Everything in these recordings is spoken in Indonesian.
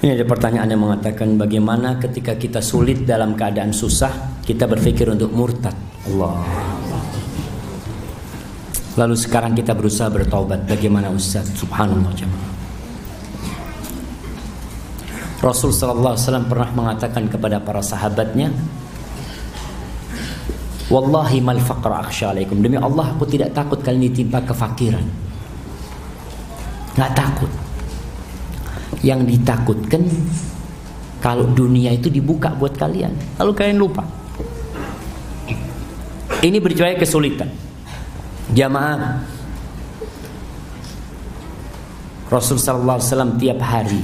Ini ada pertanyaan yang mengatakan bagaimana ketika kita sulit dalam keadaan susah kita berpikir untuk murtad. Allah. Lalu sekarang kita berusaha bertobat. Bagaimana Ustaz? Subhanallah jemaah. Rasul sallallahu alaihi wasallam pernah mengatakan kepada para sahabatnya, "Wallahi mal faqra akhsha alaikum." Demi Allah aku tidak takut kalian ditimpa kefakiran. Nggak takut. Yang ditakutkan kalau dunia itu dibuka buat kalian, lalu kalian lupa. Ini berjuang kesulitan. Jamaah Rasul sallallahu alaihi wasallam tiap hari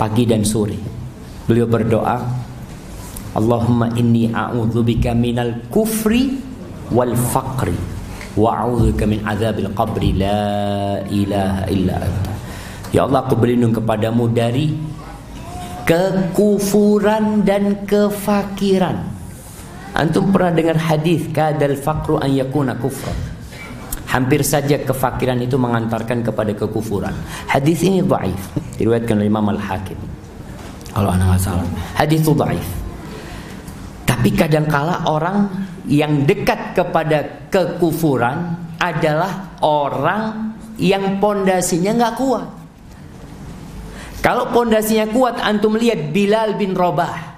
pagi dan sore. Beliau berdoa, Allahumma inni a'udzubika minal kufri wal faqri wa a'udzubika min adzabil qabri la ilaha illa anta. Ya Allah aku berlindung kepadamu dari kekufuran dan kefakiran. Antum pernah dengar hadis kadal faqru an yakuna kufran. Hampir saja kefakiran itu mengantarkan kepada kekufuran. Hadis ini dhaif, diriwayatkan oleh Imam Al-Hakim. Kalau anak nggak salah. Hadis itu dhaif. Tapi kadangkala orang yang dekat kepada kekufuran adalah orang yang pondasinya nggak kuat. Kalau pondasinya kuat, antum lihat Bilal bin Robah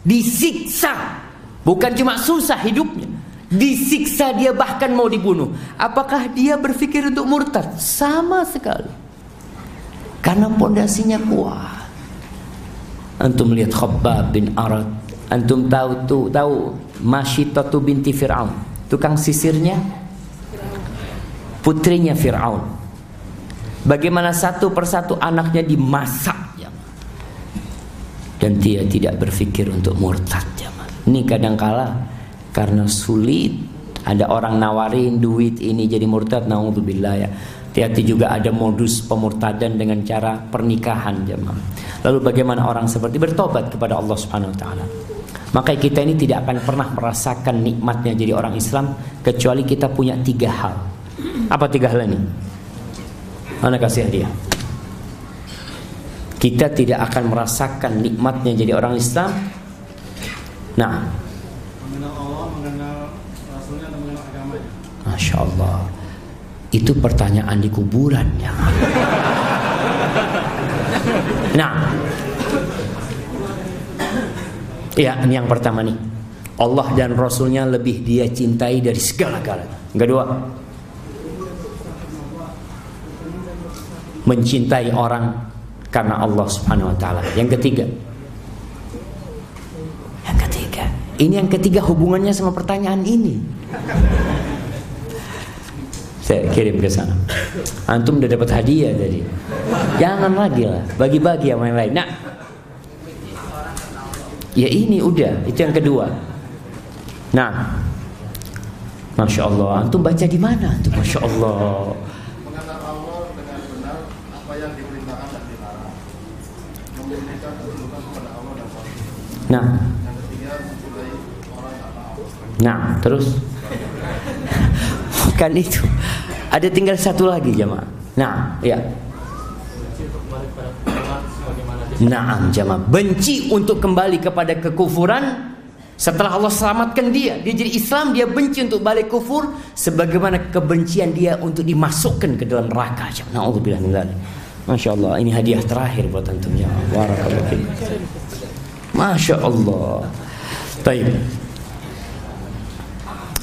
disiksa, bukan cuma susah hidupnya, disiksa dia bahkan mau dibunuh. Apakah dia berpikir untuk murtad? Sama sekali. Karena pondasinya kuat. Antum lihat Khabbab bin Arad. Antum tahu tuh tahu Masyitatu binti Fir'aun. Tukang sisirnya putrinya Fir'aun. Bagaimana satu persatu anaknya dimasak ya. Dan dia tidak berpikir untuk murtad ya. Ini kadangkala karena sulit. Ada orang nawarin duit ini jadi murtad naudzubillah ya. Hati-hati juga ada modus pemurtadan dengan cara pernikahan jemaah lalu bagaimana orang seperti bertobat kepada Allah Subhanahu wa taala? Maka kita ini tidak akan pernah merasakan nikmatnya jadi orang Islam kecuali kita punya tiga hal. Apa tiga hal ini mana kasih hadiah kita tidak akan merasakan nikmatnya jadi orang Islam. Nah. Masya Allah. Itu pertanyaan di kuburan ya. Nah. Ya ini yang pertama nih. Allah dan Rasulnya lebih dia cintai dari segala-galanya. Kedua Mencintai orang Karena Allah subhanahu wa ta'ala Yang ketiga Yang ketiga Ini yang ketiga hubungannya sama pertanyaan ini saya kirim ke sana. Antum udah dapat hadiah tadi. Jangan lagi lah, bagi-bagi sama yang lain. Nah, ya ini udah, itu yang kedua. Nah, masya Allah, antum baca di mana? Antum masya Allah. Mengenal Allah dengan benar apa yang diperintahkan dan dilarang. Memberikan kedudukan kepada Allah dan Rasul. Nah, nah, terus bukan itu. Ada tinggal satu lagi jemaah. Nah, ya. Naam jamaah benci untuk kembali kepada kekufuran setelah Allah selamatkan dia dia jadi Islam dia benci untuk balik kufur sebagaimana kebencian dia untuk dimasukkan ke dalam neraka naudzubillah min dzalik Masya Allah ini hadiah terakhir buat antum ya barakallahu Masya Allah. Taib.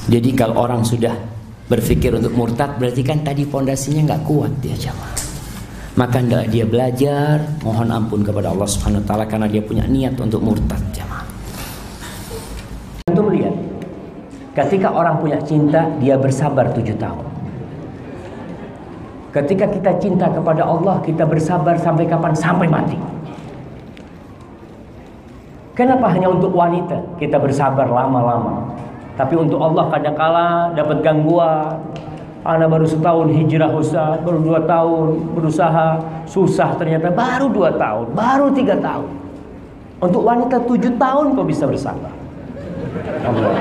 Jadi kalau orang sudah berpikir untuk murtad berarti kan tadi pondasinya nggak kuat dia jamaah. Maka hendak dia belajar mohon ampun kepada Allah Subhanahu wa taala karena dia punya niat untuk murtad jamaah. Antum lihat ketika orang punya cinta dia bersabar tujuh tahun ketika kita cinta kepada Allah kita bersabar sampai kapan sampai mati kenapa hanya untuk wanita kita bersabar lama-lama tapi untuk Allah kadangkala dapat gangguan. Anak baru setahun hijrah Ustaz, baru dua tahun berusaha susah ternyata baru dua tahun, baru tiga tahun. Untuk wanita tujuh tahun kok bisa bersabar. Allah.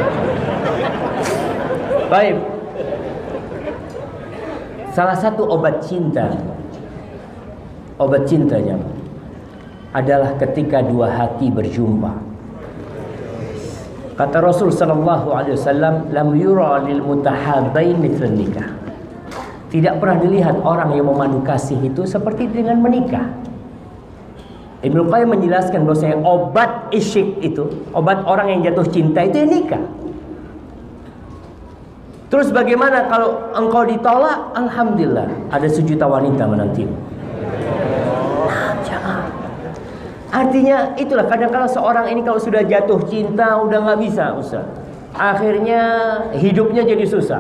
Baik. Salah satu obat cinta, obat cintanya adalah ketika dua hati berjumpa. Kata Rasul sallallahu alaihi wasallam, "Lam yura lil mutahabbain mithl nikah." Tidak pernah dilihat orang yang memandu kasih itu seperti dengan menikah. Ibnu Qayyim menjelaskan bahwasanya obat isyik itu, obat orang yang jatuh cinta itu ya nikah. Terus bagaimana kalau engkau ditolak? Alhamdulillah, ada sejuta wanita menantimu. Nah. Artinya itulah kadang-kadang seorang ini kalau sudah jatuh cinta udah nggak bisa Ustaz. Akhirnya hidupnya jadi susah.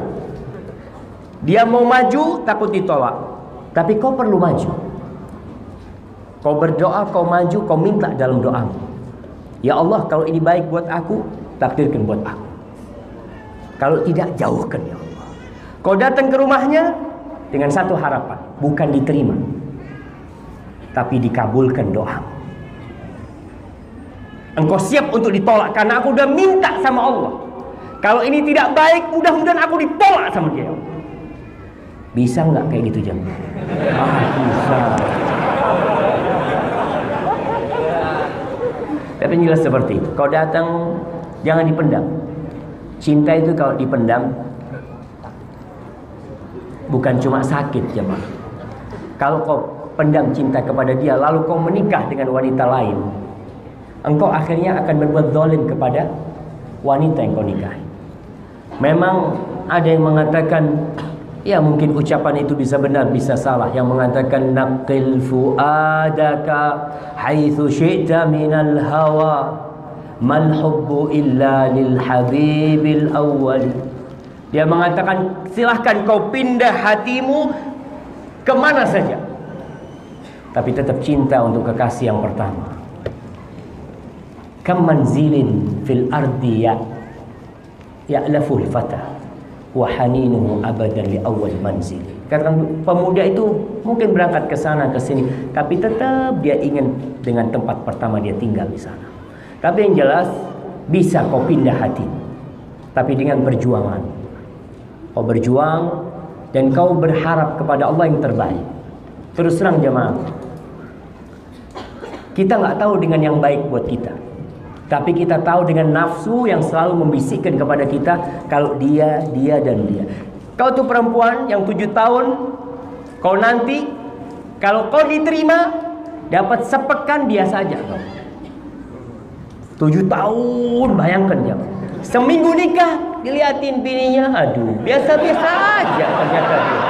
Dia mau maju takut ditolak. Tapi kau perlu maju. Kau berdoa, kau maju, kau minta dalam doa. Ya Allah, kalau ini baik buat aku, takdirkan buat aku. Kalau tidak, jauhkan ya Allah. Kau datang ke rumahnya dengan satu harapan, bukan diterima, tapi dikabulkan doa. Engkau siap untuk ditolak karena aku udah minta sama Allah. Kalau ini tidak baik, mudah-mudahan aku ditolak sama dia. Bisa nggak kayak gitu jam? Ah, bisa. Tapi jelas seperti itu. Kau datang, jangan dipendam. Cinta itu kalau dipendam, bukan cuma sakit jemaah. Kalau kau pendam cinta kepada dia, lalu kau menikah dengan wanita lain, engkau akhirnya akan berbuat zalim kepada wanita yang kau nikahi. Memang ada yang mengatakan ya mungkin ucapan itu bisa benar bisa salah yang mengatakan naqil fuadaka haitsu syi'ta minal hawa mal hubbu illa lil habibil awwal dia mengatakan silahkan kau pindah hatimu ke mana saja tapi tetap cinta untuk kekasih yang pertama kam manzilin fil ardi ya ya'laful fata wa haninuhu abadan li awal manzil. Katakan pemuda itu mungkin berangkat ke sana ke sini, tapi tetap dia ingin dengan tempat pertama dia tinggal di sana. Tapi yang jelas bisa kau pindah hati, tapi dengan perjuangan. Kau berjuang dan kau berharap kepada Allah yang terbaik. Terus terang jemaah, kita nggak tahu dengan yang baik buat kita. Tapi kita tahu dengan nafsu yang selalu membisikkan kepada kita kalau dia, dia dan dia. Kau tuh perempuan yang tujuh tahun, kau nanti kalau kau diterima dapat sepekan biasa aja kau. Tujuh tahun bayangkan ya. Seminggu nikah diliatin bininya, aduh biasa-biasa aja ternyata dia.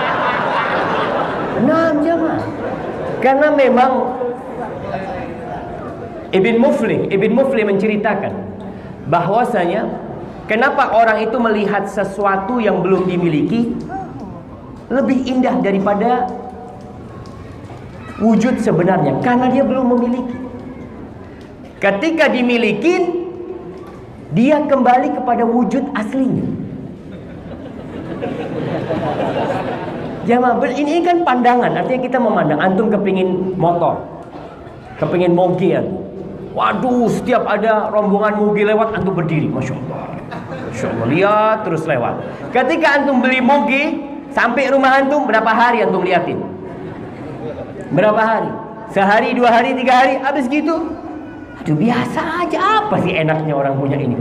Enam jamaah. Karena memang Ibn Muflih, Ibn Muflih menceritakan bahwasanya kenapa orang itu melihat sesuatu yang belum dimiliki lebih indah daripada wujud sebenarnya karena dia belum memiliki. Ketika dimiliki dia kembali kepada wujud aslinya. Jamaah ini kan pandangan, artinya kita memandang antum kepingin motor, kepingin moge Waduh, setiap ada rombongan moge lewat, antum berdiri. Masya Allah. Masya Allah, lihat terus lewat. Ketika antum beli moge, sampai rumah antum, berapa hari antum liatin? Berapa hari? Sehari, dua hari, tiga hari, habis gitu. Aduh, biasa aja. Apa sih enaknya orang punya ini?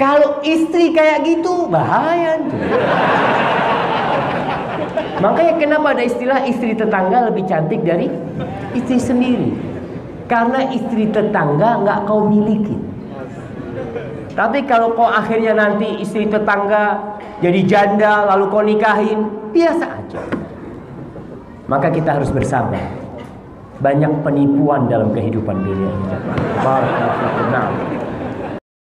Kalau istri kayak gitu, bahaya tuh. Makanya kenapa ada istilah istri tetangga lebih cantik dari istri sendiri? Karena istri tetangga nggak kau miliki. Tapi kalau kau akhirnya nanti istri tetangga jadi janda lalu kau nikahin, biasa aja. Maka kita harus bersabar. Banyak penipuan dalam kehidupan dunia ini. Nah,